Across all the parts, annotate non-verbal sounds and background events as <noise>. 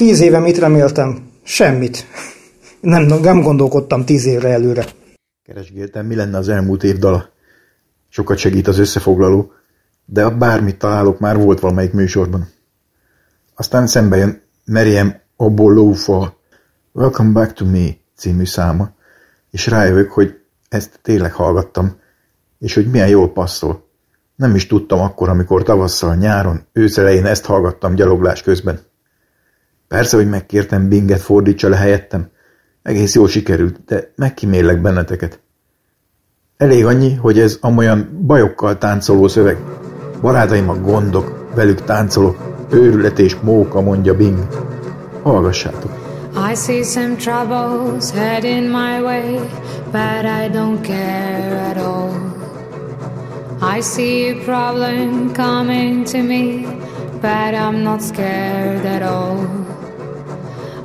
Tíz éve mit reméltem? Semmit. Nem, nem gondolkodtam tíz évre előre. Keresgéltem, mi lenne az elmúlt év dala. Sokat segít az összefoglaló, de bármit találok már volt valamelyik műsorban. Aztán szembe jön Meriem Obolófa Welcome Back to Me című száma, és rájövök, hogy ezt tényleg hallgattam, és hogy milyen jól passzol. Nem is tudtam akkor, amikor tavasszal, nyáron, őszelején ezt hallgattam gyaloglás közben. Persze, hogy megkértem Binget fordítsa le helyettem. Egész jól sikerült, de megkímélek benneteket. Elég annyi, hogy ez amolyan bajokkal táncoló szöveg. Barátaim a gondok, velük táncolok, őrület és móka, mondja Bing. Hallgassátok. I see some troubles heading my way, but I don't care at all. I see a problem coming to me, but I'm not scared at all.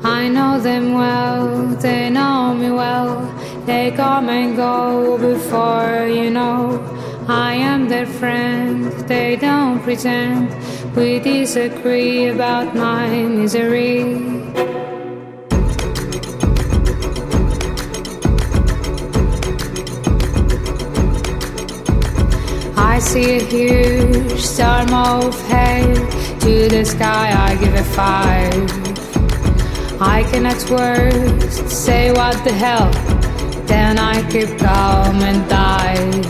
I know them well, they know me well, they come and go before you know. I am their friend, they don't pretend. We disagree about my misery. I see a huge storm of hate. To the sky, I give a five. I cannot words say what the hell. Then I keep calm and dive.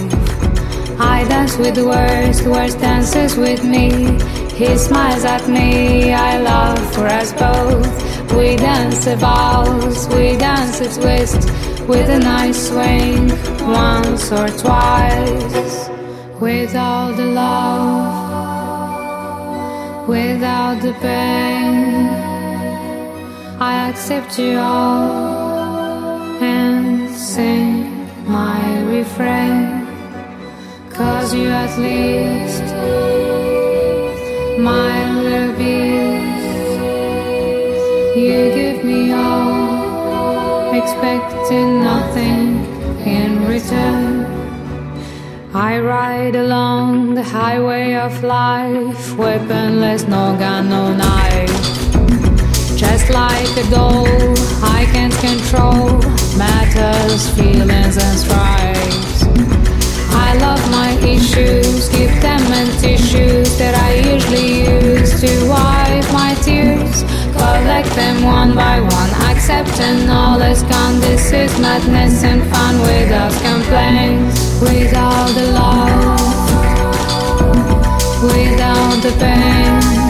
I dance with the worst, the worst dances with me. He smiles at me, I love for us both. We dance a valse, we dance a twist with a nice swing once or twice. Without the love, without the pain, I accept you all and sing my refrain. Cause you at least, my little beast, you give me all, expecting nothing in return. I ride along the highway of life, weaponless, no gun, no knife. Just like a doll, I can't control matters, feelings, and stripes. I love my issues, keep them in tissues that I usually use to wipe my tears. Collect them one by one, accepting all is gone. This is madness and fun without complaints, without the love, without the pain.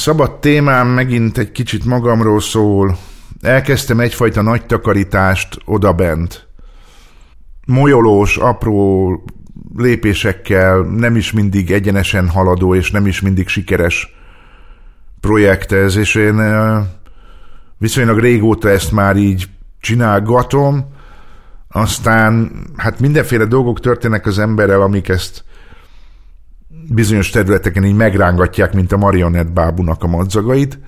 Szabad témám megint egy kicsit magamról szól. Elkezdtem egyfajta nagy takarítást odabent. Molyolós, apró lépésekkel, nem is mindig egyenesen haladó, és nem is mindig sikeres projekt ez, és én viszonylag régóta ezt már így csinálgatom, aztán hát mindenféle dolgok történnek az emberrel, amik ezt bizonyos területeken így megrángatják, mint a marionett bábunak a madzagait.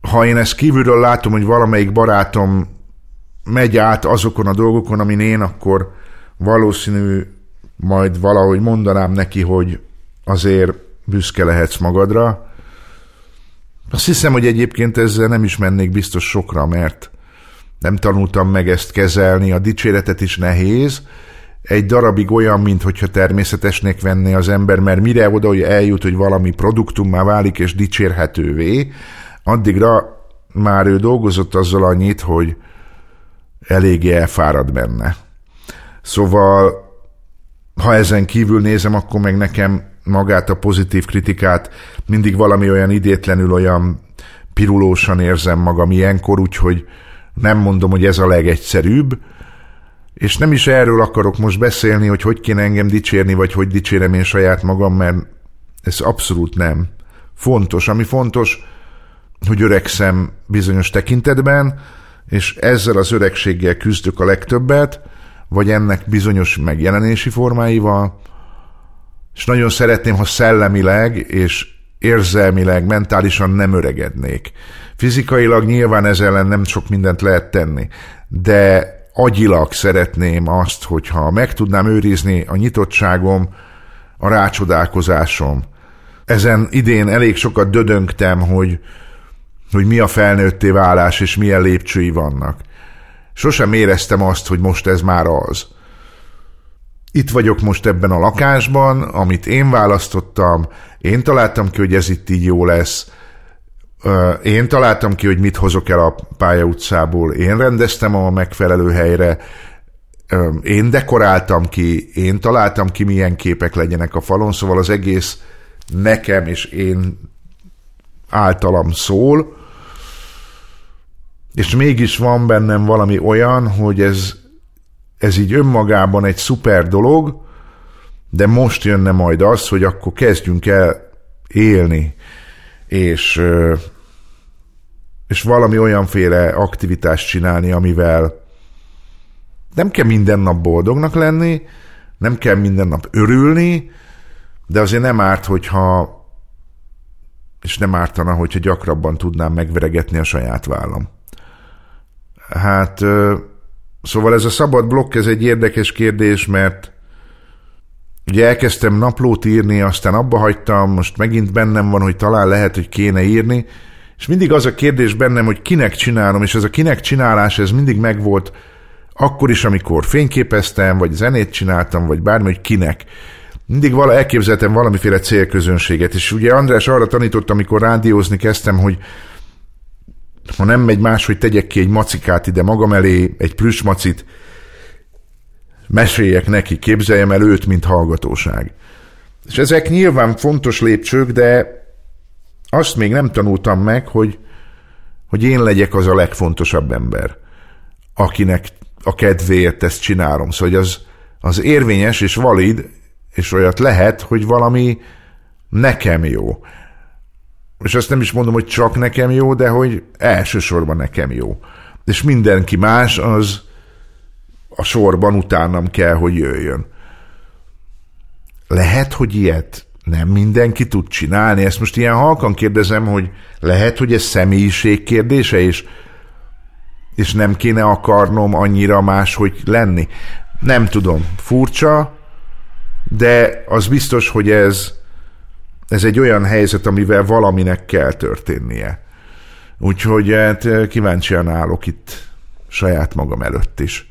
Ha én ezt kívülről látom, hogy valamelyik barátom megy át azokon a dolgokon, amin én, akkor valószínű majd valahogy mondanám neki, hogy azért büszke lehetsz magadra. Azt hiszem, hogy egyébként ezzel nem is mennék biztos sokra, mert nem tanultam meg ezt kezelni, a dicséretet is nehéz, egy darabig olyan, mintha természetesnek venné az ember, mert mire oda, hogy eljut, hogy valami produktummá válik és dicsérhetővé, addigra már ő dolgozott azzal annyit, hogy eléggé elfárad benne. Szóval, ha ezen kívül nézem, akkor meg nekem magát a pozitív kritikát mindig valami olyan idétlenül, olyan pirulósan érzem magam ilyenkor, úgyhogy nem mondom, hogy ez a legegyszerűbb, és nem is erről akarok most beszélni, hogy hogy kéne engem dicsérni, vagy hogy dicsérem én saját magam, mert ez abszolút nem. Fontos. Ami fontos, hogy öregszem bizonyos tekintetben, és ezzel az öregséggel küzdök a legtöbbet, vagy ennek bizonyos megjelenési formáival, és nagyon szeretném, ha szellemileg és érzelmileg, mentálisan nem öregednék. Fizikailag nyilván ezzel ellen nem sok mindent lehet tenni, de agyilag szeretném azt, hogyha meg tudnám őrizni a nyitottságom, a rácsodálkozásom. Ezen idén elég sokat dödöngtem, hogy, hogy mi a felnőtté válás, és milyen lépcsői vannak. Sosem éreztem azt, hogy most ez már az. Itt vagyok most ebben a lakásban, amit én választottam, én találtam ki, hogy ez itt így jó lesz, én találtam ki, hogy mit hozok el a pályautcából, én rendeztem a megfelelő helyre, én dekoráltam ki, én találtam ki, milyen képek legyenek a falon, szóval az egész nekem és én általam szól, és mégis van bennem valami olyan, hogy ez, ez így önmagában egy szuper dolog, de most jönne majd az, hogy akkor kezdjünk el élni, és, és valami olyanféle aktivitást csinálni, amivel nem kell minden nap boldognak lenni, nem kell minden nap örülni, de azért nem árt, hogyha és nem ártana, hogyha gyakrabban tudnám megveregetni a saját vállam. Hát, szóval ez a szabad blokk, ez egy érdekes kérdés, mert ugye elkezdtem naplót írni, aztán abba hagytam, most megint bennem van, hogy talán lehet, hogy kéne írni, és mindig az a kérdés bennem, hogy kinek csinálom, és ez a kinek csinálás, ez mindig megvolt akkor is, amikor fényképeztem, vagy zenét csináltam, vagy bármi, hogy kinek. Mindig vala, elképzeltem valamiféle célközönséget, és ugye András arra tanított, amikor rádiózni kezdtem, hogy ha nem megy más, hogy tegyek ki egy macikát ide magam elé, egy plüsmacit, meséljek neki, képzeljem el őt, mint hallgatóság. És ezek nyilván fontos lépcsők, de azt még nem tanultam meg, hogy, hogy én legyek az a legfontosabb ember, akinek a kedvéért ezt csinálom. Szóval az, az érvényes és valid, és olyat lehet, hogy valami nekem jó. És azt nem is mondom, hogy csak nekem jó, de hogy elsősorban nekem jó. És mindenki más az a sorban utánam kell, hogy jöjjön. Lehet, hogy ilyet nem mindenki tud csinálni. Ezt most ilyen halkan kérdezem, hogy lehet, hogy ez személyiség kérdése, és és nem kéne akarnom annyira máshogy lenni. Nem tudom, furcsa, de az biztos, hogy ez, ez egy olyan helyzet, amivel valaminek kell történnie. Úgyhogy hát kíváncsian állok itt saját magam előtt is.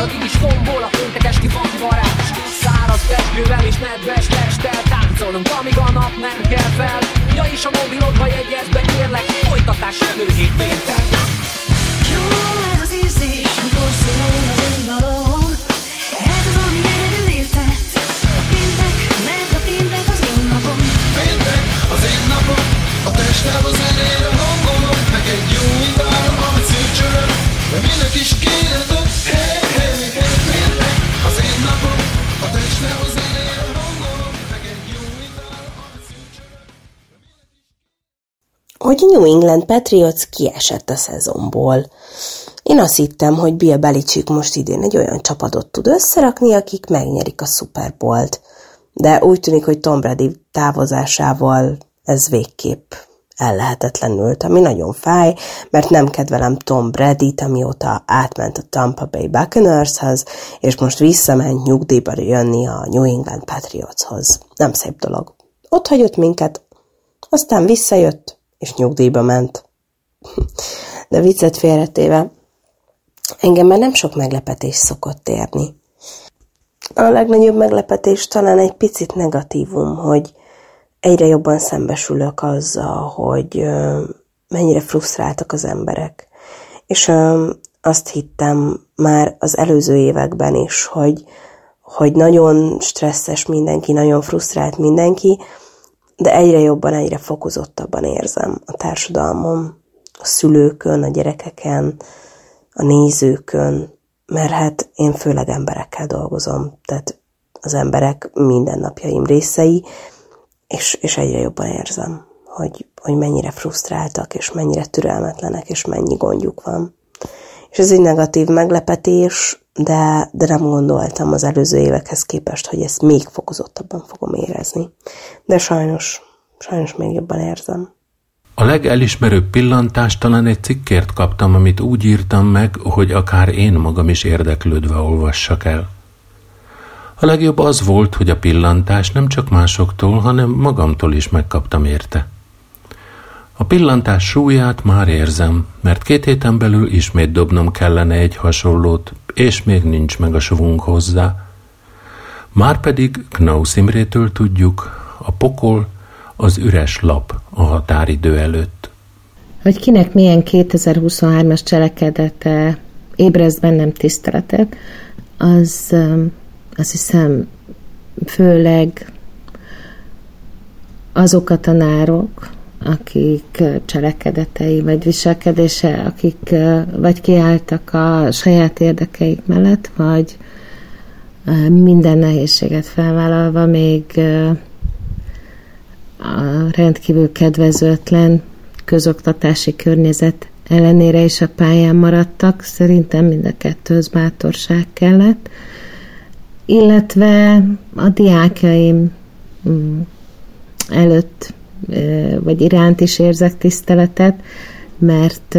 addig is tombol a péntek esti focivarás Száraz pesgővel és nedves testtel táncolunk, amíg a nap nem kell fel. Ja és a mobilodba jegyezd be kérlek, folytatás jövő hét péntek New England Patriots kiesett a szezonból. Én azt hittem, hogy Bill Belichick most idén egy olyan csapatot tud összerakni, akik megnyerik a Super Bowl-t. De úgy tűnik, hogy Tom Brady távozásával ez végképp ellehetetlenült, ami nagyon fáj, mert nem kedvelem Tom Brady-t, amióta átment a Tampa Bay Buccaneershez, és most visszament nyugdíjba jönni a New England Patriotshoz. Nem szép dolog. Ott hagyott minket, aztán visszajött, és nyugdíjba ment. De viccet félretéve, engem már nem sok meglepetés szokott érni. A legnagyobb meglepetés talán egy picit negatívum, hogy egyre jobban szembesülök azzal, hogy mennyire frusztráltak az emberek. És azt hittem már az előző években is, hogy, hogy nagyon stresszes mindenki, nagyon frusztrált mindenki, de egyre jobban, egyre fokozottabban érzem a társadalmon, a szülőkön, a gyerekeken, a nézőkön, mert hát én főleg emberekkel dolgozom, tehát az emberek mindennapjaim részei, és, és egyre jobban érzem, hogy, hogy mennyire frusztráltak, és mennyire türelmetlenek, és mennyi gondjuk van. És ez egy negatív meglepetés, de, de nem gondoltam az előző évekhez képest, hogy ezt még fokozottabban fogom érezni. De sajnos, sajnos még jobban érzem. A legelismerőbb pillantást talán egy cikkért kaptam, amit úgy írtam meg, hogy akár én magam is érdeklődve olvassak el. A legjobb az volt, hogy a pillantás nem csak másoktól, hanem magamtól is megkaptam érte. A pillantás súlyát már érzem, mert két héten belül ismét dobnom kellene egy hasonlót, és még nincs meg a sovunk hozzá. Márpedig Knaus Imrétől tudjuk, a pokol az üres lap a határidő előtt. Hogy kinek milyen 2023-as cselekedete ébreszt bennem tiszteletet, az azt hiszem főleg azok a tanárok, akik cselekedetei vagy viselkedése, akik vagy kiálltak a saját érdekeik mellett, vagy minden nehézséget felvállalva még a rendkívül kedvezőtlen közoktatási környezet ellenére is a pályán maradtak. Szerintem mind a kettőhöz bátorság kellett illetve a diákjaim mm, előtt vagy iránt is érzek tiszteletet, mert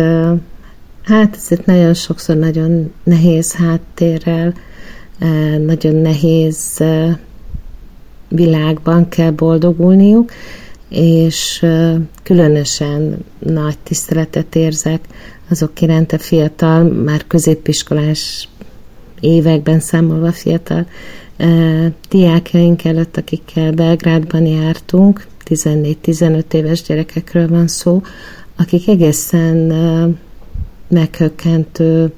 hát ezért nagyon sokszor nagyon nehéz háttérrel, nagyon nehéz világban kell boldogulniuk, és különösen nagy tiszteletet érzek azok iránt a fiatal, már középiskolás években számolva fiatal diákjaink előtt, akikkel Belgrádban jártunk, 14-15 éves gyerekekről van szó, akik egészen meghökkentő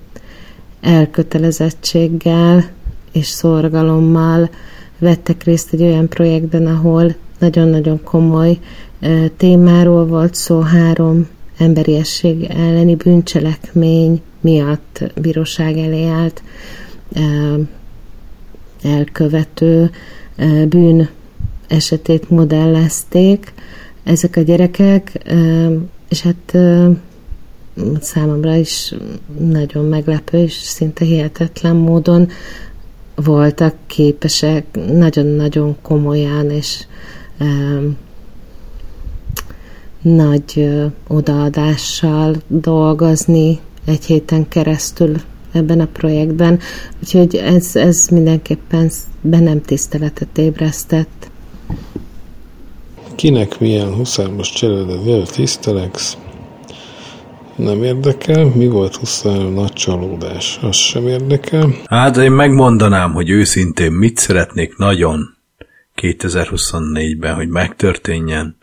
elkötelezettséggel és szorgalommal vettek részt egy olyan projektben, ahol nagyon-nagyon komoly témáról volt szó, három emberiesség elleni bűncselekmény miatt bíróság elé állt elkövető bűn esetét modellezték ezek a gyerekek, és hát számomra is nagyon meglepő és szinte hihetetlen módon voltak képesek nagyon-nagyon komolyan és nagy odaadással dolgozni egy héten keresztül ebben a projektben, úgyhogy ez, ez mindenképpen bennem tiszteletet ébresztett. Kinek milyen huszármos cseredet tiszteleksz? Nem érdekel. Mi volt Huszár nagy csalódás? Az sem érdekel. Hát én megmondanám, hogy őszintén mit szeretnék nagyon 2024-ben, hogy megtörténjen.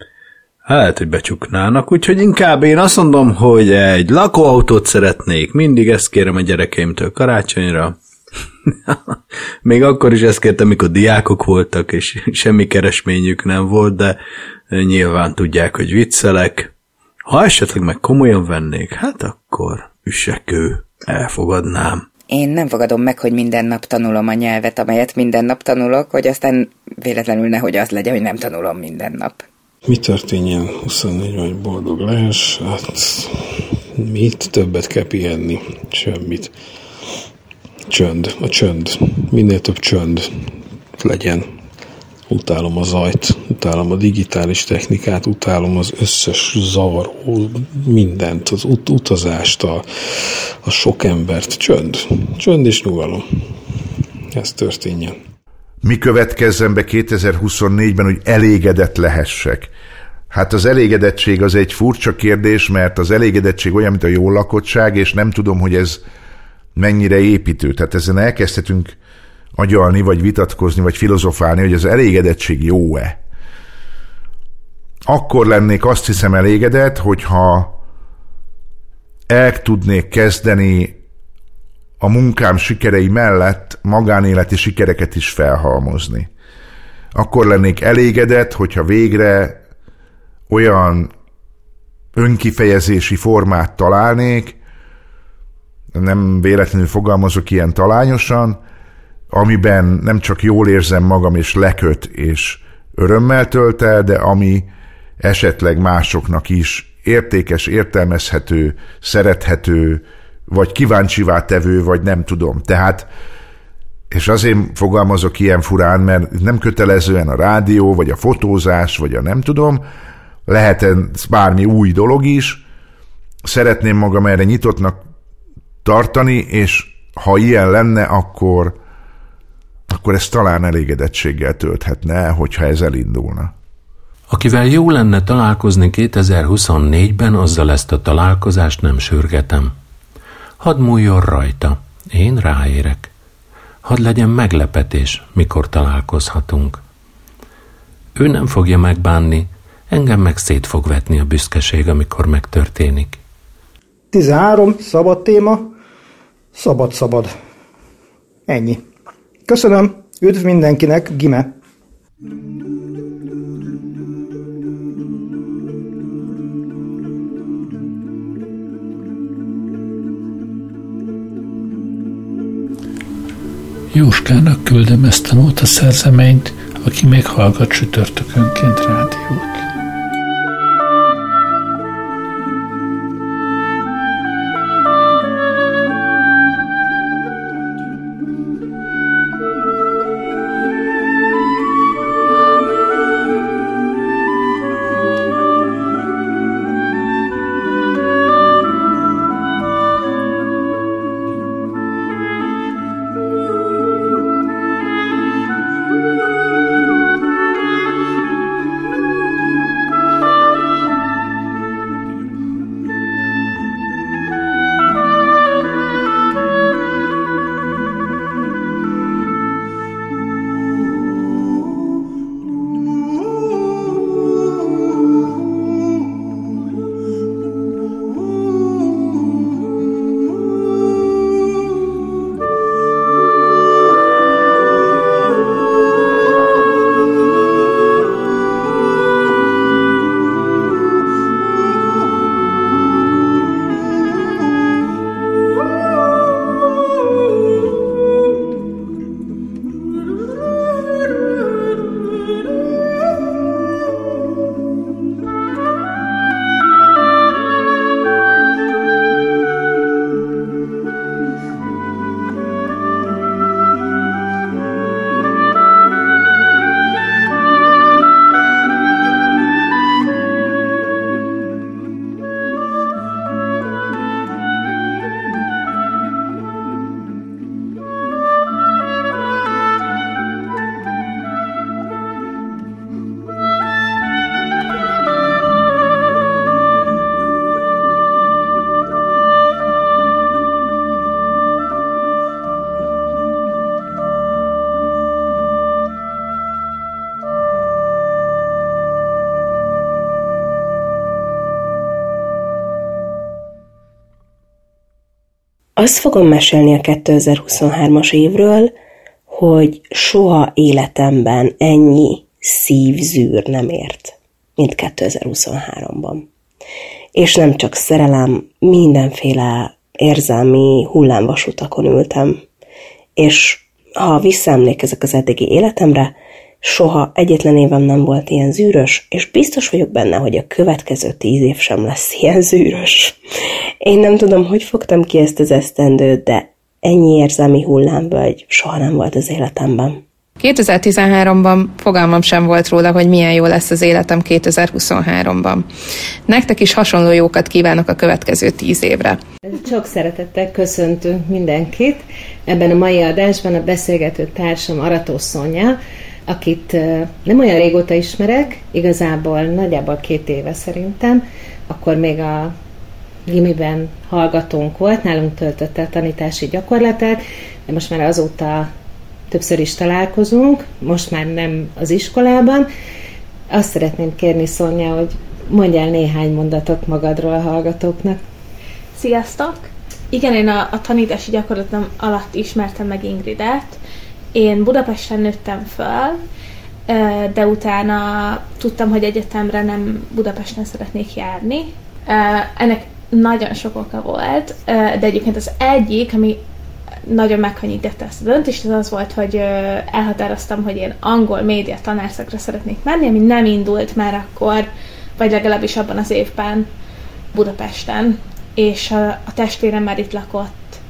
Hát, hogy becsuknának, úgyhogy inkább én azt mondom, hogy egy lakóautót szeretnék, mindig ezt kérem a gyerekeimtől karácsonyra. <laughs> Még akkor is ezt kértem, mikor diákok voltak, és semmi keresményük nem volt, de nyilván tudják, hogy viccelek. Ha esetleg meg komolyan vennék, hát akkor üssekő, elfogadnám. Én nem fogadom meg, hogy minden nap tanulom a nyelvet, amelyet minden nap tanulok, hogy aztán véletlenül nehogy az legyen, hogy nem tanulom minden nap. Mi történjen 24 vagy boldog lehess? Hát Mit? Többet kell pihenni. Semmit. Csönd. A csönd. Minél több csönd legyen. Utálom a zajt, utálom a digitális technikát, utálom az összes zavaró, mindent, az ut- utazást, a, a sok embert. Csönd. Csönd és nyugalom. Ez történjen. Mi következzen be 2024-ben, hogy elégedett lehessek? Hát az elégedettség az egy furcsa kérdés, mert az elégedettség olyan, mint a jó lakottság, és nem tudom, hogy ez mennyire építő. Tehát ezen elkezdhetünk agyalni, vagy vitatkozni, vagy filozofálni, hogy az elégedettség jó-e. Akkor lennék azt hiszem elégedett, hogyha el tudnék kezdeni a munkám sikerei mellett magánéleti sikereket is felhalmozni. Akkor lennék elégedett, hogyha végre olyan önkifejezési formát találnék, nem véletlenül fogalmazok ilyen talányosan, amiben nem csak jól érzem magam, és leköt, és örömmel tölt el, de ami esetleg másoknak is értékes, értelmezhető, szerethető, vagy kíváncsivá tevő, vagy nem tudom. Tehát, és azért fogalmazok ilyen furán, mert nem kötelezően a rádió, vagy a fotózás, vagy a nem tudom, lehet ez bármi új dolog is, szeretném magam erre nyitottnak tartani, és ha ilyen lenne, akkor, akkor ez talán elégedettséggel tölthetne, hogyha ez elindulna. Akivel jó lenne találkozni 2024-ben, azzal ezt a találkozást nem sürgetem. Hadd múljon rajta, én ráérek. Hadd legyen meglepetés, mikor találkozhatunk. Ő nem fogja megbánni, Engem meg szét fog vetni a büszkeség, amikor megtörténik. 13. Szabad téma. Szabad-szabad. Ennyi. Köszönöm. Üdv mindenkinek. Gime. Jóskának küldöm ezt a nóta szerzeményt, aki még hallgat csütörtökönként rádiót. Azt fogom mesélni a 2023-as évről, hogy soha életemben ennyi szívzűr nem ért, mint 2023-ban. És nem csak szerelem, mindenféle érzelmi hullámvasutakon ültem. És ha visszaemlékezek az eddigi életemre, soha egyetlen évem nem volt ilyen zűrös, és biztos vagyok benne, hogy a következő tíz év sem lesz ilyen zűrös. Én nem tudom, hogy fogtam ki ezt az esztendőt, de ennyi érzelmi hullámvölgy soha nem volt az életemben. 2013-ban fogalmam sem volt róla, hogy milyen jó lesz az életem 2023-ban. Nektek is hasonló jókat kívánok a következő tíz évre. Sok szeretettel köszöntünk mindenkit. Ebben a mai adásban a beszélgető társam Arató Szonya, akit nem olyan régóta ismerek, igazából nagyjából két éve szerintem, akkor még a gimiben hallgatónk volt, nálunk töltötte a tanítási gyakorlatát, de most már azóta többször is találkozunk, most már nem az iskolában. Azt szeretném kérni, Szonya, hogy mondjál néhány mondatot magadról a hallgatóknak. Sziasztok! Igen, én a, a tanítási gyakorlatom alatt ismertem meg Ingridet. Én Budapesten nőttem föl, de utána tudtam, hogy egyetemre nem Budapesten szeretnék járni. Ennek nagyon sok oka volt, de egyébként az egyik, ami nagyon megkönnyítette ezt a döntést, az az volt, hogy elhatároztam, hogy én angol média tanárszakra szeretnék menni, ami nem indult már akkor, vagy legalábbis abban az évben Budapesten, és a, a testvérem már itt lakott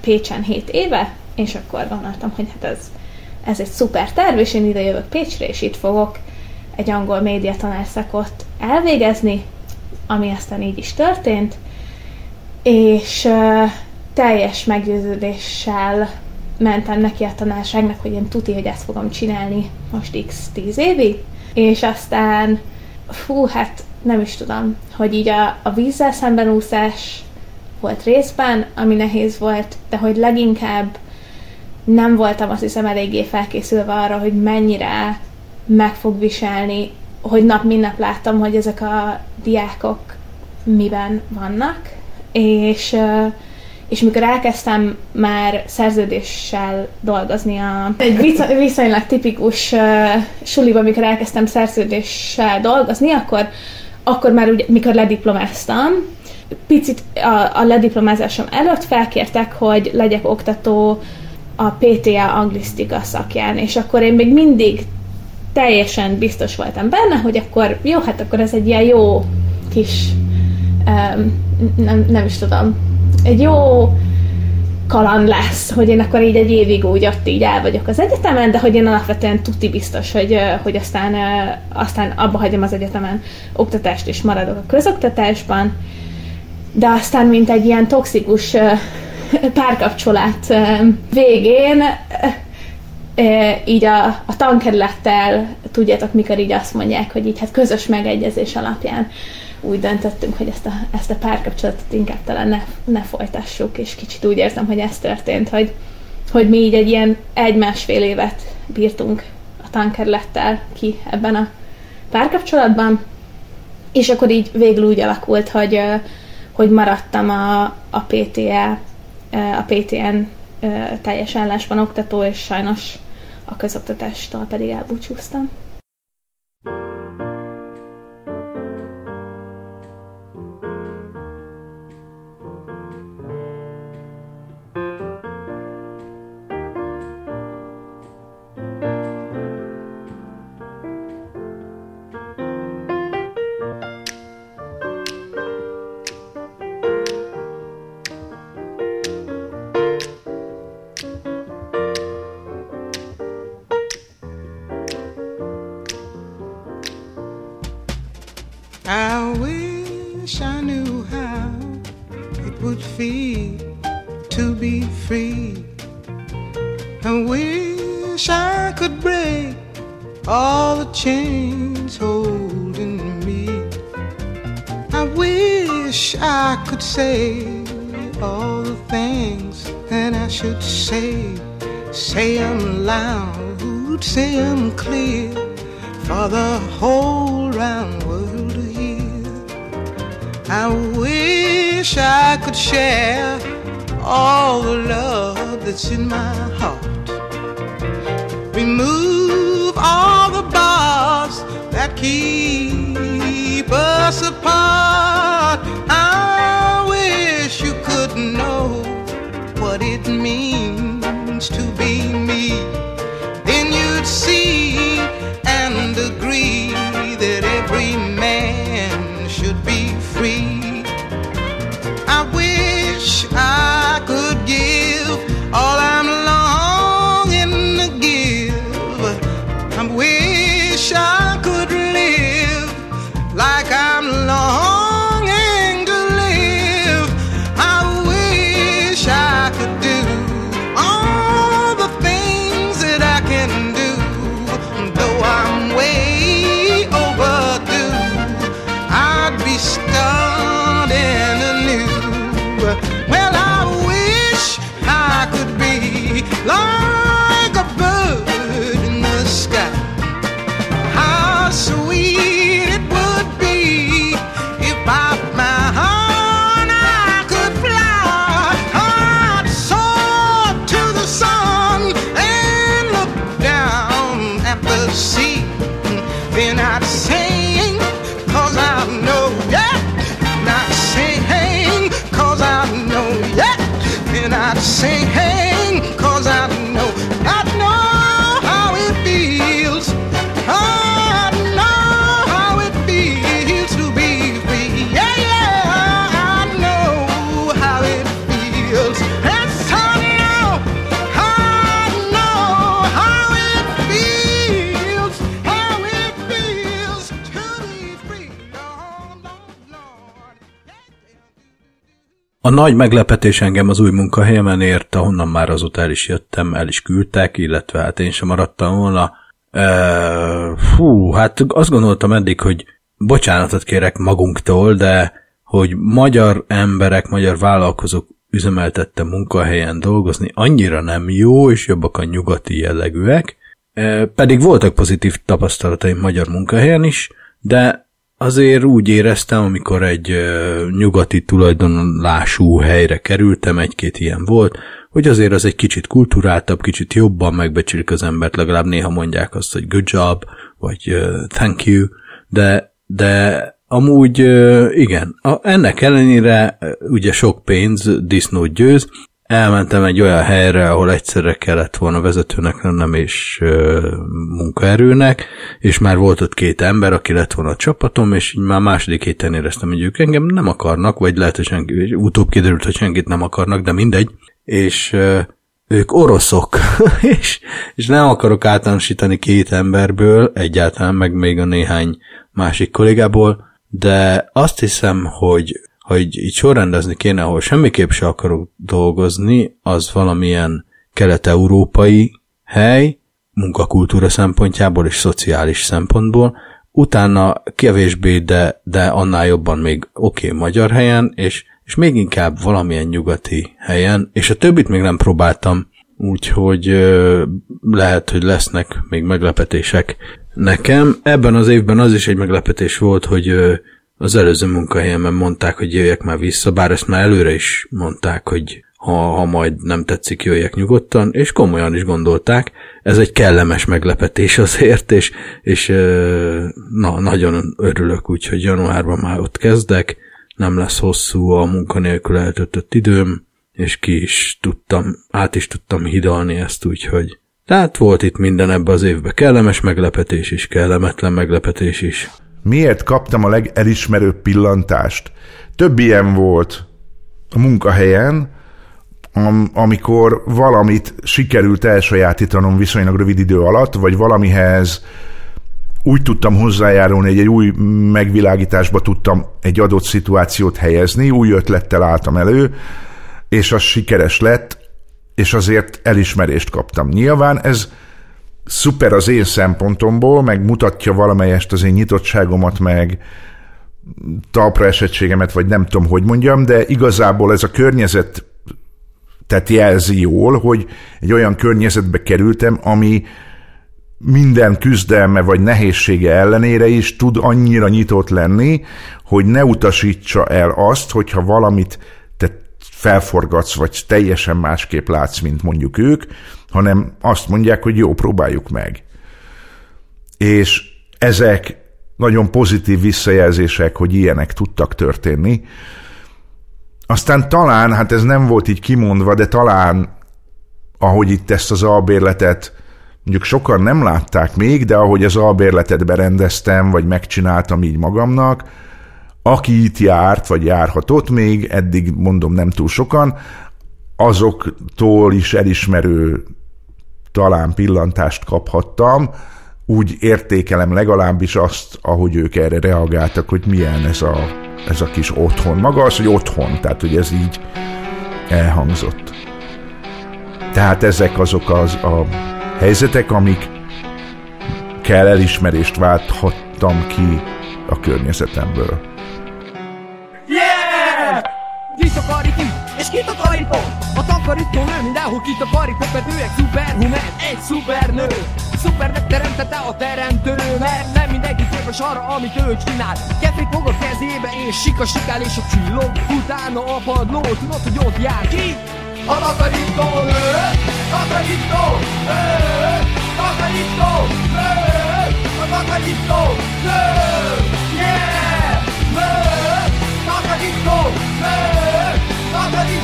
Pécsen 7 éve, és akkor gondoltam, hogy hát ez, ez egy szuper terv, és én ide jövök Pécsre, és itt fogok egy angol média tanárszakot elvégezni, ami aztán így is történt, és teljes meggyőződéssel mentem neki a tanárságnak, hogy én tuti, hogy ezt fogom csinálni most x 10 évig, és aztán fú, hát nem is tudom, hogy így a, a vízzel szemben úszás volt részben, ami nehéz volt, de hogy leginkább nem voltam azt hiszem eléggé felkészülve arra, hogy mennyire meg fog viselni, hogy nap mint nap láttam, hogy ezek a diákok miben vannak, és és mikor elkezdtem már szerződéssel dolgozni a, egy viszonylag tipikus uh, suliba, mikor elkezdtem szerződéssel dolgozni, akkor, akkor már ugye, mikor lediplomáztam, picit a, a lediplomázásom előtt felkértek, hogy legyek oktató a PTA anglisztika szakján, és akkor én még mindig teljesen biztos voltam benne, hogy akkor jó, hát akkor ez egy ilyen jó kis um, nem, nem is tudom, egy jó kaland lesz, hogy én akkor így egy évig úgy ott így el vagyok az egyetemen, de hogy én alapvetően tuti biztos, hogy, hogy aztán, aztán abba hagyom az egyetemen oktatást és maradok a közoktatásban, de aztán mint egy ilyen toxikus párkapcsolat végén így a, a tankerülettel, tudjátok, mikor így azt mondják, hogy így hát közös megegyezés alapján úgy döntöttünk, hogy ezt a, ezt a párkapcsolatot inkább talán ne, ne folytassuk, és kicsit úgy érzem, hogy ez történt, hogy, hogy mi így egy ilyen egy-másfél évet bírtunk a tankerlettel ki ebben a párkapcsolatban, és akkor így végül úgy alakult, hogy, hogy maradtam a, a PTE, a PTN teljes állásban oktató, és sajnos a közoktatástól pedig elbúcsúztam. and I should say, say them loud, say them clear for the whole round world to hear. I wish I could share all the love that's in my heart. Remove all the bars that keep us apart. I man should be free. I A nagy meglepetés engem az új munkahelyemen ért, ahonnan már el is jöttem, el is küldtek, illetve hát én sem maradtam volna. E, fú, hát azt gondoltam eddig, hogy bocsánatot kérek magunktól, de hogy magyar emberek, magyar vállalkozók üzemeltette munkahelyen dolgozni annyira nem jó, és jobbak a nyugati jellegűek, pedig voltak pozitív tapasztalataim magyar munkahelyen is, de azért úgy éreztem, amikor egy nyugati tulajdonlású helyre kerültem, egy-két ilyen volt, hogy azért az egy kicsit kulturáltabb, kicsit jobban megbecsülik az embert, legalább néha mondják azt, hogy good job, vagy thank you, de, de amúgy igen, a, ennek ellenére ugye sok pénz disznót győz, elmentem egy olyan helyre, ahol egyszerre kellett volna vezetőnek lennem és ö, munkaerőnek, és már volt ott két ember, aki lett volna a csapatom, és így már második héten éreztem, hogy ők engem nem akarnak, vagy lehet, hogy senki, utóbb kiderült, hogy senkit nem akarnak, de mindegy, és ö, ők oroszok, <laughs> és, és nem akarok általánosítani két emberből, egyáltalán meg még a néhány másik kollégából, de azt hiszem, hogy hogy így sorrendezni kéne, ahol semmiképp se akarok dolgozni, az valamilyen kelet-európai hely, munkakultúra szempontjából és szociális szempontból, utána kevésbé, de, de annál jobban még oké okay, magyar helyen, és, és még inkább valamilyen nyugati helyen, és a többit még nem próbáltam, úgyhogy ö, lehet, hogy lesznek még meglepetések nekem. Ebben az évben az is egy meglepetés volt, hogy ö, az előző munkahelyemen mondták, hogy jöjjek már vissza, bár ezt már előre is mondták, hogy ha, ha majd nem tetszik, jöjjek nyugodtan, és komolyan is gondolták. Ez egy kellemes meglepetés azért, és, és na, nagyon örülök, úgyhogy januárban már ott kezdek, nem lesz hosszú a munkanélkül eltöltött időm, és ki is tudtam, át is tudtam hidalni ezt, úgyhogy tehát volt itt minden ebbe az évbe kellemes meglepetés is, kellemetlen meglepetés is. Miért kaptam a legelismerőbb pillantást? Több ilyen volt a munkahelyen, am- amikor valamit sikerült elsajátítanom viszonylag rövid idő alatt, vagy valamihez úgy tudtam hozzájárulni, hogy egy új megvilágításba tudtam egy adott szituációt helyezni, új ötlettel álltam elő, és az sikeres lett, és azért elismerést kaptam. Nyilván ez szuper az én szempontomból, meg mutatja valamelyest az én nyitottságomat, meg talpra esettségemet, vagy nem tudom, hogy mondjam, de igazából ez a környezet tehát jelzi jól, hogy egy olyan környezetbe kerültem, ami minden küzdelme vagy nehézsége ellenére is tud annyira nyitott lenni, hogy ne utasítsa el azt, hogyha valamit te felforgatsz, vagy teljesen másképp látsz, mint mondjuk ők, hanem azt mondják, hogy jó, próbáljuk meg. És ezek nagyon pozitív visszajelzések, hogy ilyenek tudtak történni. Aztán talán, hát ez nem volt így kimondva, de talán, ahogy itt ezt az albérletet, mondjuk sokan nem látták még, de ahogy az albérletet berendeztem, vagy megcsináltam így magamnak, aki itt járt, vagy járhatott még, eddig mondom nem túl sokan, azoktól is elismerő talán pillantást kaphattam, úgy értékelem legalábbis azt, ahogy ők erre reagáltak, hogy milyen ez a, ez a kis otthon. Maga az, hogy otthon, tehát hogy ez így elhangzott. Tehát ezek azok az a helyzetek, amik kell elismerést válthattam ki a környezetemből. Yeah! Kitakarít és kitakarító A takarító nő mindenhol kitakarító Mert ő egy szuperhuman, egy szupernő. Szupernek teremtette a teremtő Mert nem mindenki képes arra, amit ő csinál. Kefét fog a kezébe és sika sikál és a csillog. Utána a padló, tudod, hogy ott jár. Ki? A takarító nő, takarító nő, takarító nő, a takarító nő, yeah, nő, takarító nő, takarító a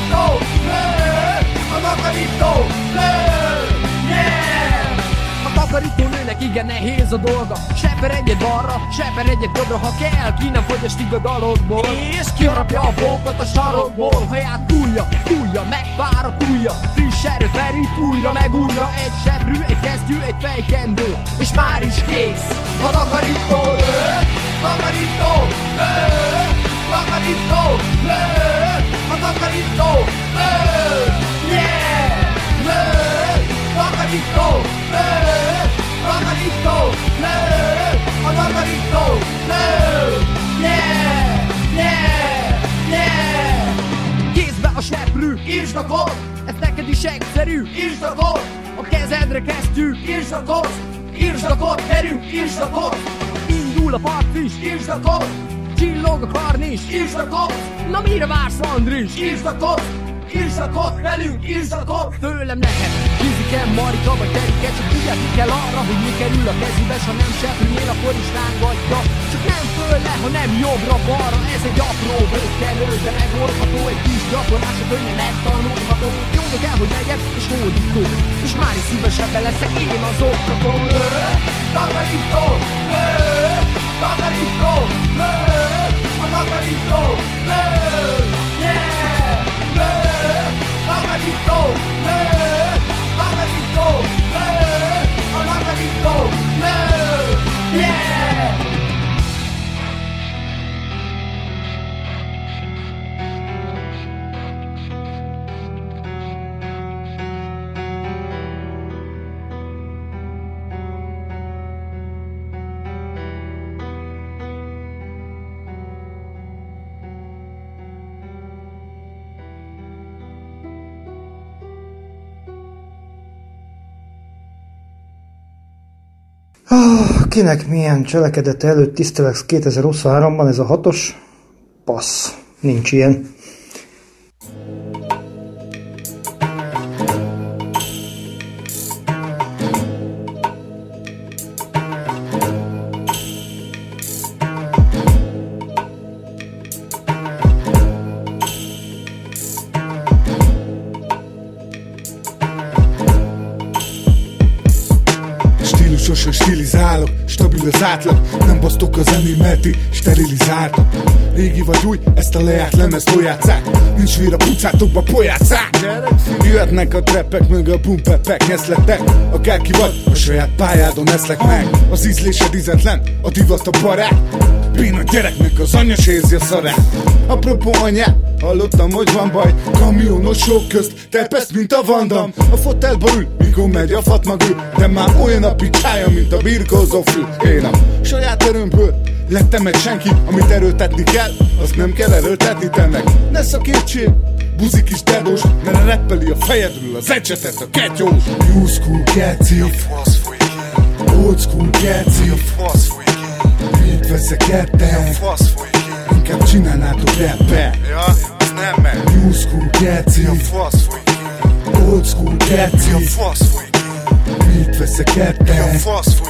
takarító. Nő, yeah. A takarítónőnek igen nehéz a dolga. Seper egyet balra, seper egyet jobbra Ha kell, ki nem fogyasztik a dalokból És kiharapja a bókot a sarokból. Haját túlja, túlja, megvár a túlja Friss erőt merít újra, meg újra Egy sebrű, egy kesztyű, egy fejkendő. És már is kész. A Takarító, nő Takarító, A takarító, nő Yeah, nő Takarító, nő Takarító, nő A nő Yeah, yeah, yeah Kézbe a seprű, írtsd a kod Ez neked is egyszerű, írtsd a kod A kezedre kesztyű, írtsd a kod Írtsd a kod, gyerünk, írtsd a kod Indul a partfish, írtsd a kod Csillog a karnis, írtsd a kod Na mire vársz Andris, írtsd a kod Írtsd a kod, velünk, írtsd a kod Tőlem neked, fiziken, marika vagy terike Csak vigyázni kell arra, hogy mi kerül a kezébe S ha nem seprűnél, akkor is rángatja? Csak nem fölle, hanem jobbra-balra Ez egy apró bőkenő, de megmordható Egy kis gyakorlásra könnyen megtanulható Jó, de kell, hogy legyek, és hódító. És már is szívesebben leszek én az oktató. Takarító, nő, takarító, nő, a takarító, nő, yeah, takarító, nő, takarító, kinek milyen cselekedete előtt tisztelex 2023-ban ez a hatos? Passz. Nincs ilyen. Stílusosan stilizálok, stabil az átlag. Nem basztok a zenémet, ti sterilizáltak Régi vagy új, ezt a lejárt lemez tojátszák Nincs vér a pucátokba, pojátszák Jöhetnek a treppek, meg a bumpepek Nyeszletek, akárki vagy, a saját pályádon eszlek meg. Az ízlésed ízetlen, a divat a barát. Béna gyereknek az anyja sérzi a szarát. Apropó anyát, hallottam, hogy van baj. Kamionosok közt, tepesz, mint a vandam. A fotelba ül, mikor megy a fatmagül De már olyan a picsája, mint a birkózó fül. Én a saját erőmből lettem egy senki. Amit erőltetni kell, azt nem kell erőltetni te meg Ne szakítsél, buzik is dedós Mert reppeli a fejedről az ecsetet a ketyós. New school geci Old school geci Mit veszek ketten Inkább csinálnátok rappet Ja, nem megy. New school geci Ja, fasz. Old school geci Ja, fasz. Mit veszek Ja, ketten fasz.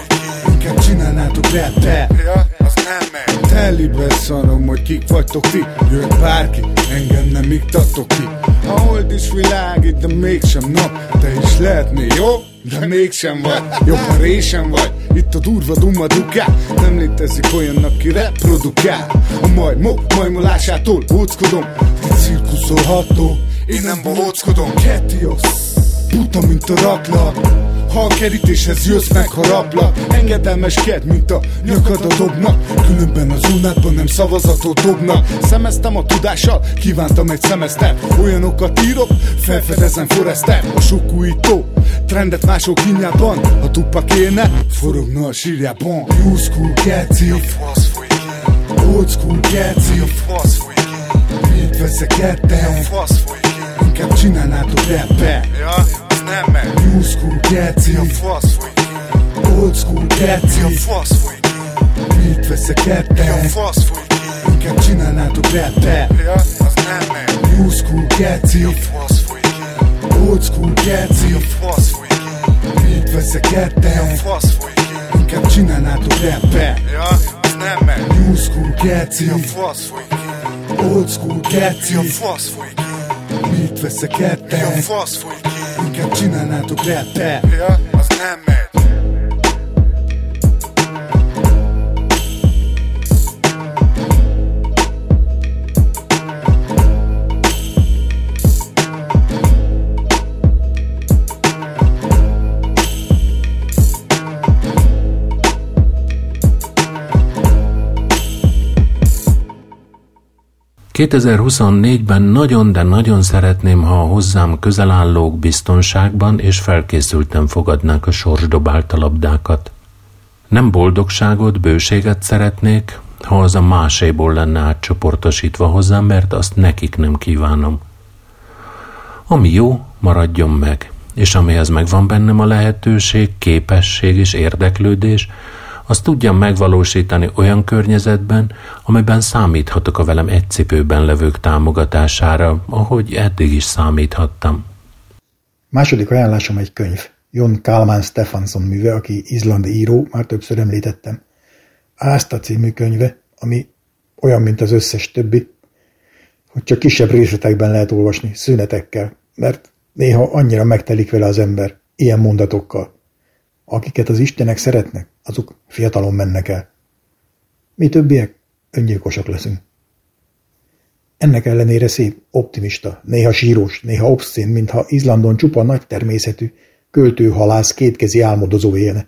Inkább csinálnátok rappet Ja, az nem megy. Telibe szarom, hogy kik vagytok ti Jött bárki, engem nem iktatok ki A hold is világít, de mégsem nap Te is lehetnél jó, de mégsem vagy. Jobb, ha résem vagy, itt a durva dumma duká. Nem létezik olyan, aki reprodukál. A majmok majmolásától óckodom. Cirkuszolható, én nem bohóckodom. Ketios, buta mint a raklat Ha a kerítéshez jössz meg, haraplak Engedelmeskedj, mint a nyakad a dobnak. Különben az unádban nem szavazatot dobnak. Szemeztem a tudással, kívántam egy szemesztert. Olyanokat írok, felfedezem Forester A sok újító, trendet mások kínjában Ha tupak élne, forogna a sírjában New school geci Old school geci Mit veszekedtem Inkább csinálnátok rappet Ja, az nem. New school geci. Old school geci. Mit fasz folyik. Inkább csinálnátok rappet Ja, az nem. New school geci. Old school geci Ja, veszekedtem fasz folyik. Inkább csinálnátok rappet Ja, az nem megy. New school fasz folyik. Old school fasz folyik. Mit Ja, veszekedtem fasz folyik. Inkább csinálnátok rappet Ja, az nem megy. ...2024-ben nagyon, de nagyon szeretném, ha a hozzám közel állók biztonságban és felkészülten fogadnák a sorsdobálta labdákat. Nem boldogságot, bőséget szeretnék, ha az a máséból lenne átcsoportosítva hozzám, mert azt nekik nem kívánom. Ami jó, maradjon meg, és amihez megvan bennem a lehetőség, képesség és érdeklődés, azt tudjam megvalósítani olyan környezetben, amiben számíthatok a velem egy cipőben levők támogatására, ahogy eddig is számíthattam. Második ajánlásom egy könyv. Jon Kalman Stefansson műve, aki izlandi író, már többször említettem. Ászta című könyve, ami olyan, mint az összes többi, hogy csak kisebb részletekben lehet olvasni, szünetekkel, mert néha annyira megtelik vele az ember, ilyen mondatokkal. Akiket az Istenek szeretnek, azok fiatalon mennek el. Mi többiek öngyilkosak leszünk. Ennek ellenére szép, optimista, néha sírós, néha obszcén, mintha Izlandon csupa nagy természetű, költő-halász kétkezi álmodozó élne.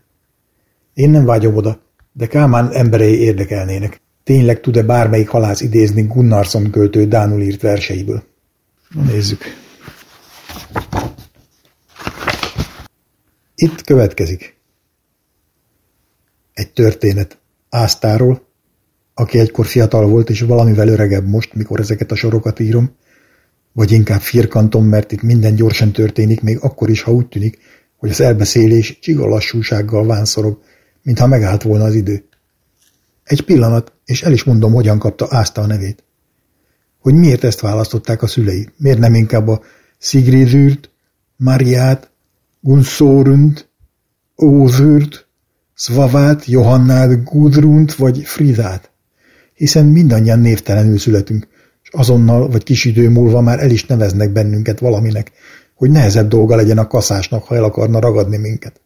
Én nem vágyom oda, de Kálmán emberei érdekelnének. Tényleg tud-e bármelyik halász idézni Gunnarsson költő Dánul írt verseiből? Na nézzük. Itt következik. Egy történet Ásztáról, aki egykor fiatal volt, és valamivel öregebb most, mikor ezeket a sorokat írom, vagy inkább firkantom, mert itt minden gyorsan történik, még akkor is, ha úgy tűnik, hogy az elbeszélés csiga lassúsággal vánszorog, mintha megállt volna az idő. Egy pillanat, és el is mondom, hogyan kapta Ászta a nevét. Hogy miért ezt választották a szülei, miért nem inkább a Sigridűrt, Mariát, Gunszórunt, Ózűrt, Svavát, Johannát, Gudrunt vagy Fridát. Hiszen mindannyian névtelenül születünk, és azonnal vagy kis idő múlva már el is neveznek bennünket valaminek, hogy nehezebb dolga legyen a kaszásnak, ha el akarna ragadni minket.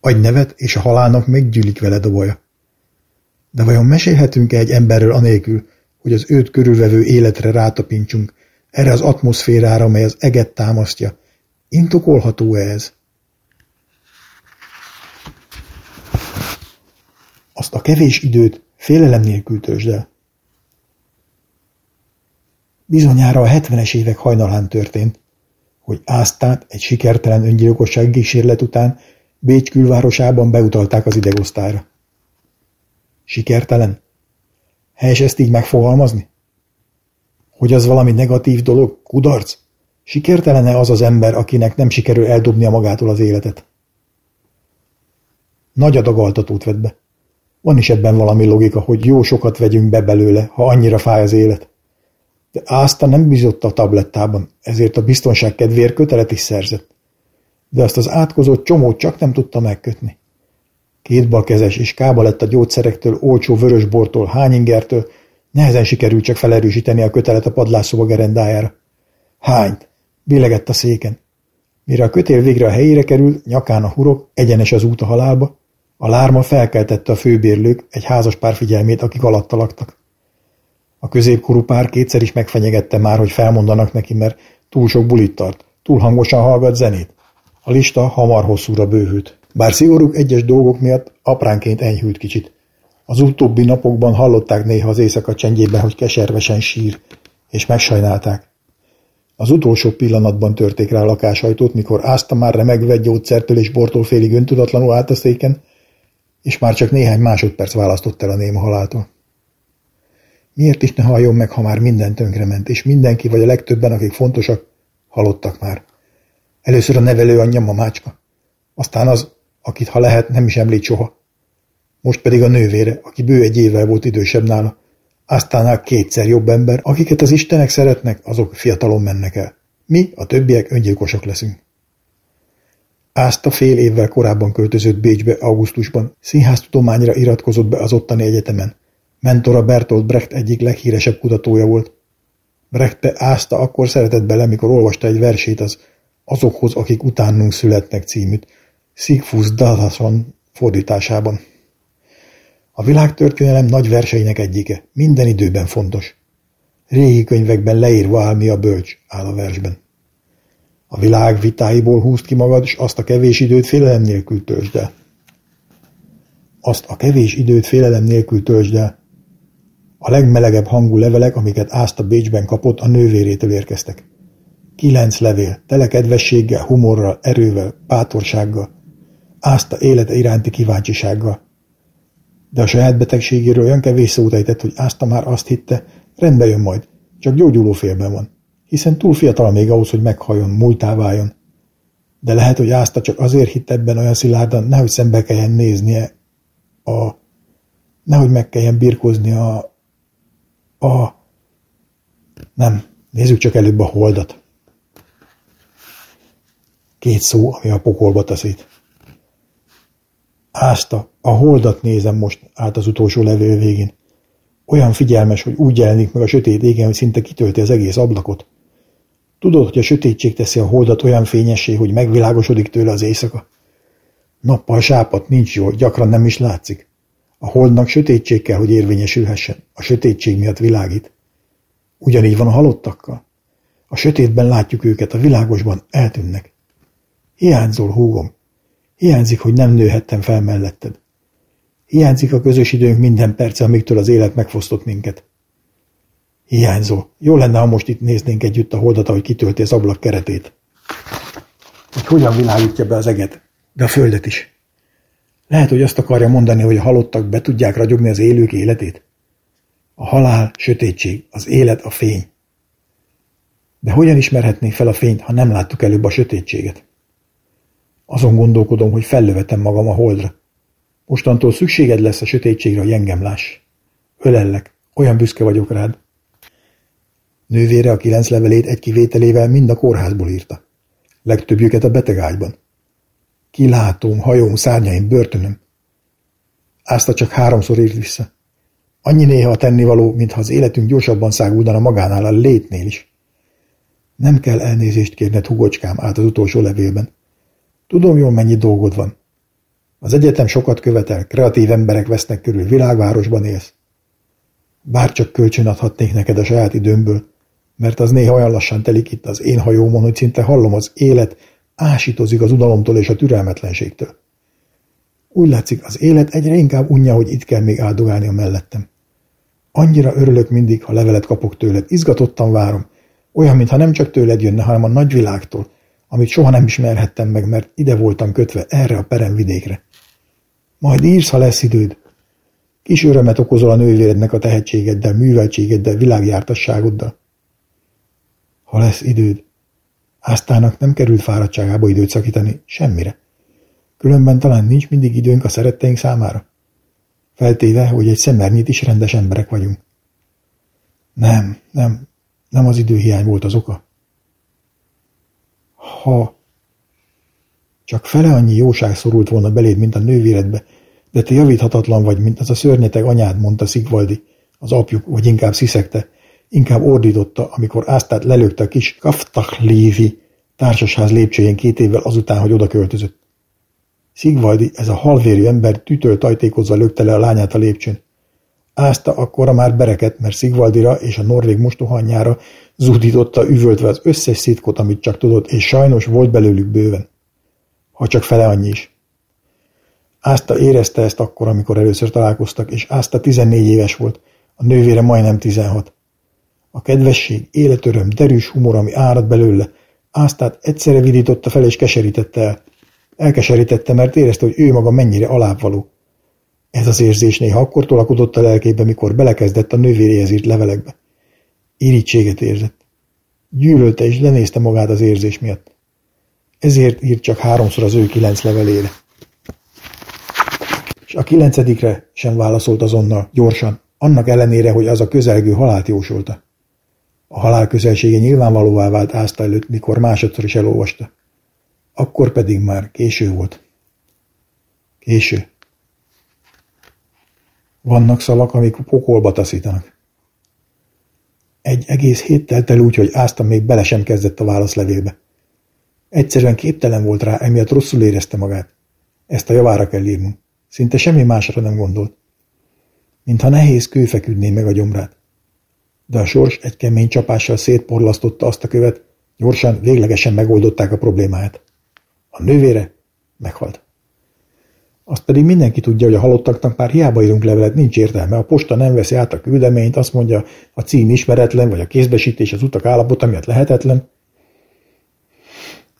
Adj nevet, és a halálnak meggyűlik veled a baja. De vajon mesélhetünk-e egy emberről anélkül, hogy az őt körülvevő életre rátapintsunk, erre az atmoszférára, mely az eget támasztja? Intokolható-e ez? Azt a kevés időt félelem nélkül töltsd el. Bizonyára a 70-es évek hajnalán történt, hogy Ásztát egy sikertelen öngyilkosság kísérlet után Bécs külvárosában beutalták az idegosztályra. Sikertelen? Helyes ezt így megfogalmazni? Hogy az valami negatív dolog? Kudarc? Sikertelene az az ember, akinek nem sikerül eldobnia magától az életet? Nagy adag altatót vett be. Van is ebben valami logika, hogy jó sokat vegyünk be belőle, ha annyira fáj az élet. De Ászta nem bizott a tablettában, ezért a biztonság kedvéért kötelet is szerzett. De azt az átkozott csomót csak nem tudta megkötni. Két balkezes és kába lett a gyógyszerektől, olcsó vörösbortól, hányingertől, nehezen sikerült csak felerősíteni a kötelet a padlásszoba gerendájára. Hányt? Billegett a széken. Mire a kötél végre a helyére került, nyakán a hurok, egyenes az út a halálba, a lárma felkeltette a főbérlők egy házas pár figyelmét, akik alatta laktak. A középkorú pár kétszer is megfenyegette már, hogy felmondanak neki, mert túl sok bulit tart, túl hangosan hallgat zenét. A lista hamar hosszúra bővült. Bár szigorúk egyes dolgok miatt apránként enyhült kicsit. Az utóbbi napokban hallották néha az éjszaka csendjében, hogy keservesen sír, és megsajnálták. Az utolsó pillanatban törték rá a lakásajtót, mikor ázta már remegve gyógyszertől és bortól félig öntudatlanul állt a széken, és már csak néhány másodperc választott el a néma haláltól. Miért is ne halljon meg, ha már minden tönkrement, és mindenki, vagy a legtöbben, akik fontosak, halottak már. Először a nevelő anyja mamácska, aztán az, akit ha lehet, nem is említ soha. Most pedig a nővére, aki bő egy évvel volt idősebb nála, aztán kétszer jobb ember, akiket az istenek szeretnek, azok fiatalon mennek el. Mi, a többiek öngyilkosok leszünk. Ázta fél évvel korábban költözött Bécsbe augusztusban, színháztudományra iratkozott be az ottani egyetemen. Mentora Bertolt Brecht egyik leghíresebb kutatója volt. Brechte Ázta akkor szeretett bele, mikor olvasta egy versét az Azokhoz, akik utánunk születnek címűt, Sigfus Dadason fordításában. A világtörténelem nagy verseinek egyike, minden időben fontos. Régi könyvekben leírva áll mi a bölcs, áll a versben. A világ vitáiból húzd ki magad, és azt a kevés időt félelem nélkül töltsd el. Azt a kevés időt félelem nélkül töltsd el. A legmelegebb hangú levelek, amiket Ászta Bécsben kapott, a nővérétől érkeztek. Kilenc levél, tele kedvességgel, humorral, erővel, bátorsággal, Ászta élete iránti kíváncsisággal. De a saját betegségéről olyan kevés szót ejtett, hogy Ászta már azt hitte, rendbe jön majd, csak gyógyuló félben van hiszen túl fiatal még ahhoz, hogy meghalljon, múltá váljon. De lehet, hogy Ászta csak azért hitt ebben olyan szilárdan, nehogy szembe kelljen néznie a... nehogy meg kelljen birkózni a... a... nem, nézzük csak előbb a holdat. Két szó, ami a pokolba taszít. Ázta, a holdat nézem most át az utolsó levél végén. Olyan figyelmes, hogy úgy jelenik meg a sötét égen, hogy szinte kitölti az egész ablakot. Tudod, hogy a sötétség teszi a holdat olyan fényessé, hogy megvilágosodik tőle az éjszaka? Nappal sápat nincs jó, gyakran nem is látszik. A holdnak sötétség kell, hogy érvényesülhessen. A sötétség miatt világít. Ugyanígy van a halottakkal. A sötétben látjuk őket, a világosban eltűnnek. Hiányzol, húgom. Hiányzik, hogy nem nőhettem fel melletted. Hiányzik a közös időnk minden perce, amiktől az élet megfosztott minket. Hiányzó. Jó lenne, ha most itt néznénk együtt a holdat, ahogy kitölti az ablak keretét. Hogy hogyan világítja be az eget, de a földet is. Lehet, hogy azt akarja mondani, hogy a halottak be tudják ragyogni az élők életét. A halál, sötétség, az élet, a fény. De hogyan ismerhetnénk fel a fényt, ha nem láttuk előbb a sötétséget? Azon gondolkodom, hogy fellövetem magam a holdra. Mostantól szükséged lesz a sötétségre, hogy engem láss. Ölellek, olyan büszke vagyok rád. Nővére a kilenc levelét egy kivételével mind a kórházból írta. Legtöbbjüket a betegágyban. Kilátóm, hajóm, szárnyaim, börtönöm. Ázta csak háromszor írt vissza. Annyi néha a tennivaló, mintha az életünk gyorsabban száguldana magánál a létnél is. Nem kell elnézést kérned, hugocskám, át az utolsó levélben. Tudom jól, mennyi dolgod van. Az egyetem sokat követel, kreatív emberek vesznek körül, világvárosban élsz. Bár csak kölcsön adhatnék neked a saját időmből, mert az néha olyan lassan telik itt az én hajómon, hogy szinte hallom az élet, ásítozik az udalomtól és a türelmetlenségtől. Úgy látszik, az élet egyre inkább unja, hogy itt kell még áldogálni a mellettem. Annyira örülök mindig, ha levelet kapok tőled, izgatottan várom, olyan, mintha nem csak tőled jönne, hanem a nagyvilágtól, amit soha nem ismerhettem meg, mert ide voltam kötve erre a peremvidékre. Majd írsz, ha lesz időd. Kis örömet okozol a nővérednek a tehetségeddel, műveltségeddel, világjártasságoddal ha lesz időd. Áztának nem került fáradtságába időt szakítani, semmire. Különben talán nincs mindig időnk a szeretteink számára. Feltéve, hogy egy szemernyit is rendes emberek vagyunk. Nem, nem, nem az időhiány volt az oka. Ha csak fele annyi jóság szorult volna beléd, mint a nővéredbe, de te javíthatatlan vagy, mint az a szörnyeteg anyád, mondta Szigvaldi, az apjuk, vagy inkább sziszegte, Inkább ordította, amikor Ásztát lelőtte a kis Kaftachlévi társasház lépcsőjén két évvel azután, hogy oda költözött. Szigvajdi, ez a halvérű ember tütöl tajtékozva lökte le a lányát a lépcsőn. Ázta akkora már bereket, mert Szigvaldira és a norvég mostohanyjára zúdította üvöltve az összes szitkot, amit csak tudott, és sajnos volt belőlük bőven. ha csak fele annyi is. Ászta érezte ezt akkor, amikor először találkoztak, és Ászta 14 éves volt, a nővére majdnem 16. A kedvesség, életöröm, derűs humor, ami árad belőle, Ásztát egyszerre vidította fel és keserítette el. Elkeserítette, mert érezte, hogy ő maga mennyire alábbvaló. Ez az érzés néha akkor tolakodott a lelkébe, mikor belekezdett a nővéréhez írt levelekbe. Irítséget érzett. Gyűlölte és lenézte magát az érzés miatt. Ezért írt csak háromszor az ő kilenc levelére. És a kilencedikre sem válaszolt azonnal, gyorsan, annak ellenére, hogy az a közelgő halált jósolta. A halál közelsége nyilvánvalóvá vált Ászta előtt, mikor másodszor is elolvasta. Akkor pedig már késő volt. Késő. Vannak szavak, amik pokolba taszítanak. Egy egész hét telt el úgy, hogy Ászta még bele sem kezdett a válaszlevélbe. Egyszerűen képtelen volt rá, emiatt rosszul érezte magát. Ezt a javára kell írnunk. Szinte semmi másra nem gondolt. Mintha nehéz kő feküdné meg a gyomrát. De a sors egy kemény csapással szétporlasztotta azt a követ, gyorsan, véglegesen megoldották a problémáját. A nővére meghalt. Azt pedig mindenki tudja, hogy a halottaknak már hiába írunk levelet, nincs értelme. A posta nem veszi át a küldeményt, azt mondja, a cím ismeretlen, vagy a kézbesítés az utak állapota miatt lehetetlen.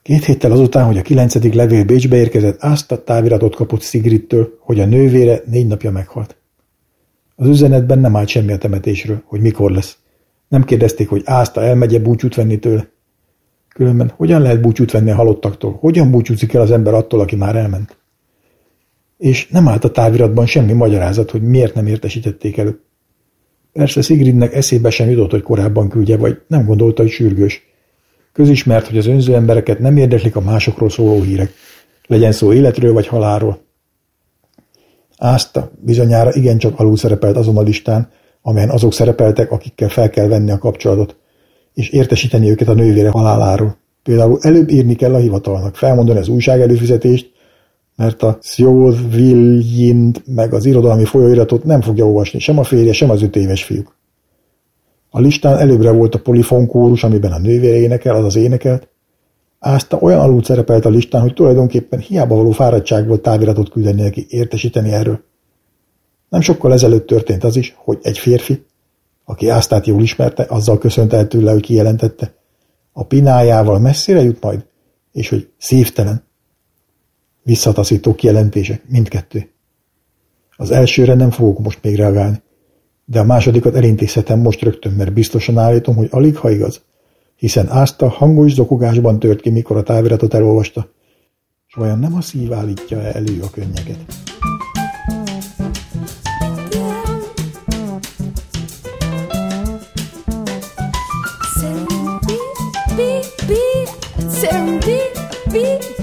Két héttel azután, hogy a kilencedik levél Bécsbe érkezett, azt a táviratot kapott Sigridtől, hogy a nővére négy napja meghalt. Az üzenetben nem állt semmi a temetésről, hogy mikor lesz. Nem kérdezték, hogy Ászta elmegye búcsút venni tőle. Különben hogyan lehet búcsút venni a halottaktól? Hogyan búcsúzik el az ember attól, aki már elment? És nem állt a táviratban semmi magyarázat, hogy miért nem értesítették elő. Persze Sigridnek eszébe sem jutott, hogy korábban küldje, vagy nem gondolta, hogy sürgős. Közismert, hogy az önző embereket nem érdeklik a másokról szóló hírek. Legyen szó életről vagy halálról. Ázta bizonyára igencsak alul szerepelt azon a listán, amelyen azok szerepeltek, akikkel fel kell venni a kapcsolatot, és értesíteni őket a nővére haláláról. Például előbb írni kell a hivatalnak, felmondani az újság előfizetést, mert a Szjóviljint meg az irodalmi folyóiratot nem fogja olvasni sem a férje, sem az öt éves fiúk. A listán előbbre volt a polifonkórus, amiben a nővére énekel, az az énekelt. Ázta olyan alul szerepelt a listán, hogy tulajdonképpen hiába való fáradtság volt táviratot küldeni neki, értesíteni erről. Nem sokkal ezelőtt történt az is, hogy egy férfi, aki Áztát jól ismerte, azzal köszönt el tőle, hogy kijelentette. A pinájával messzire jut majd, és hogy szívtelen. Visszataszító kijelentések, mindkettő. Az elsőre nem fogok most még reagálni, de a másodikat elintézhetem most rögtön, mert biztosan állítom, hogy alig ha igaz, hiszen Ászta hangos zokogásban tört ki, mikor a táviratot elolvasta, és vajon nem a szív állítja -e elő a könnyeket? svo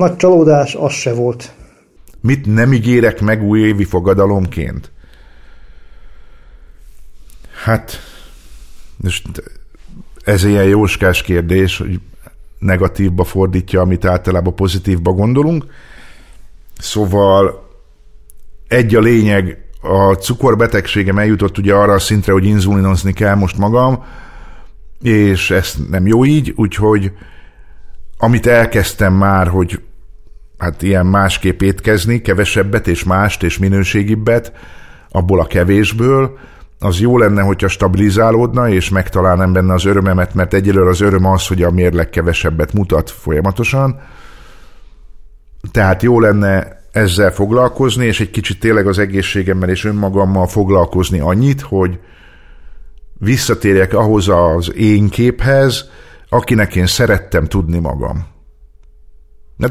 Nagy csalódás az se volt. Mit nem ígérek meg újévi fogadalomként? Hát, most ez ilyen jóskás kérdés, hogy negatívba fordítja, amit általában pozitívba gondolunk. Szóval egy a lényeg, a cukorbetegségem eljutott ugye arra a szintre, hogy inzulinozni kell most magam, és ez nem jó így, úgyhogy amit elkezdtem már, hogy hát ilyen másképp étkezni, kevesebbet és mást és minőségibbet, abból a kevésből, az jó lenne, hogyha stabilizálódna, és megtalálnám benne az örömemet, mert egyelőre az öröm az, hogy a mérleg kevesebbet mutat folyamatosan. Tehát jó lenne ezzel foglalkozni, és egy kicsit tényleg az egészségemmel és önmagammal foglalkozni annyit, hogy visszatérjek ahhoz az én képhez, akinek én szerettem tudni magam. De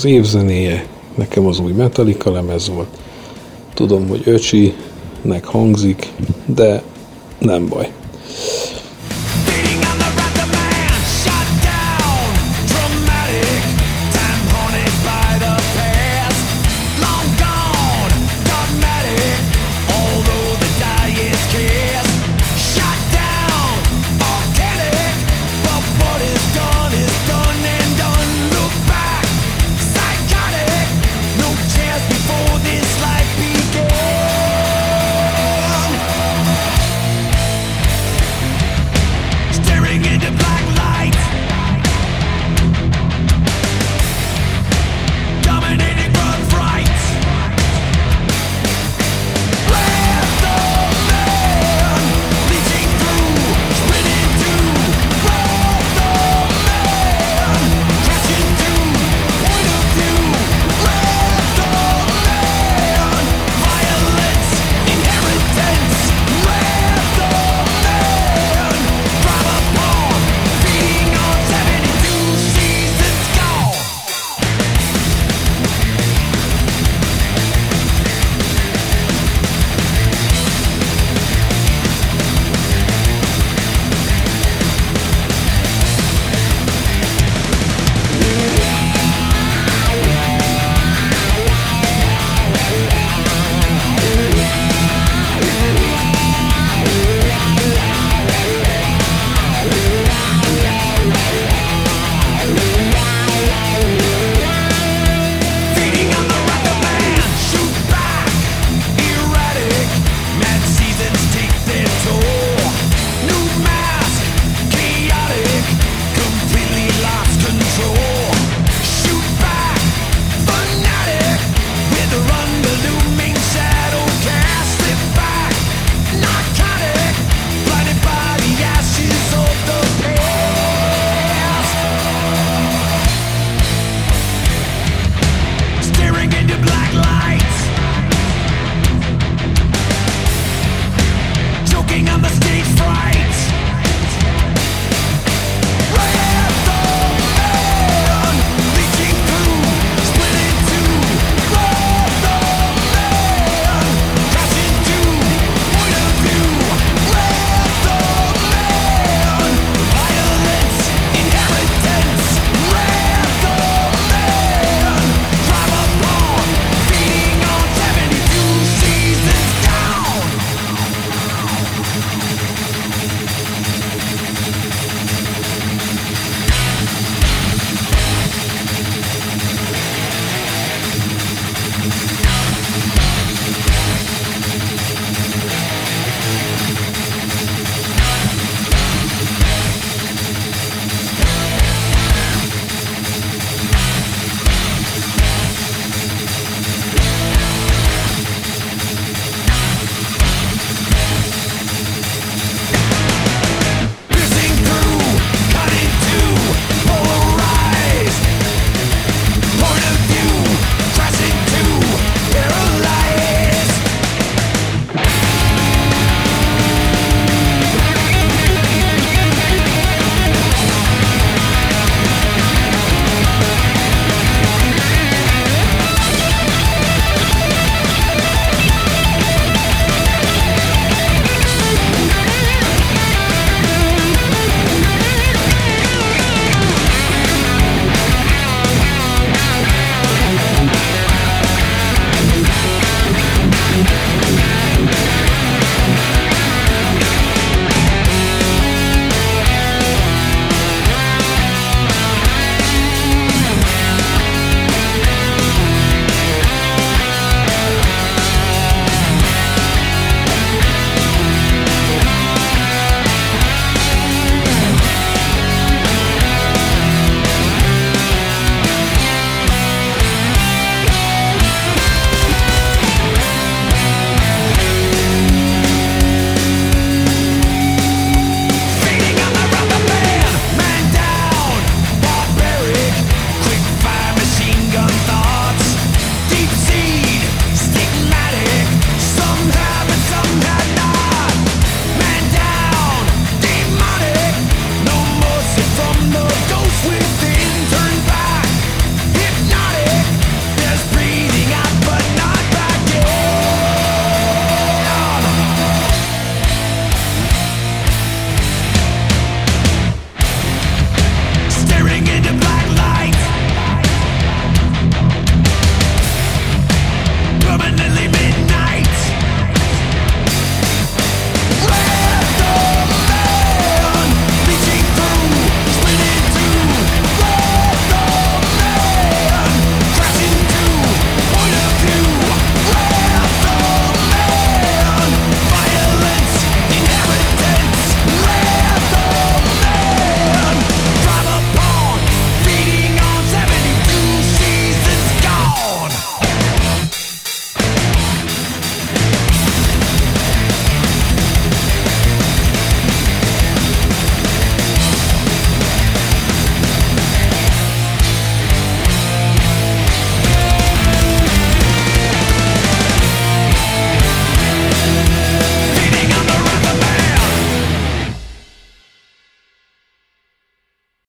Az év zenéje nekem az új Metallica lemez volt. Tudom, hogy öcsinek hangzik, de nem baj.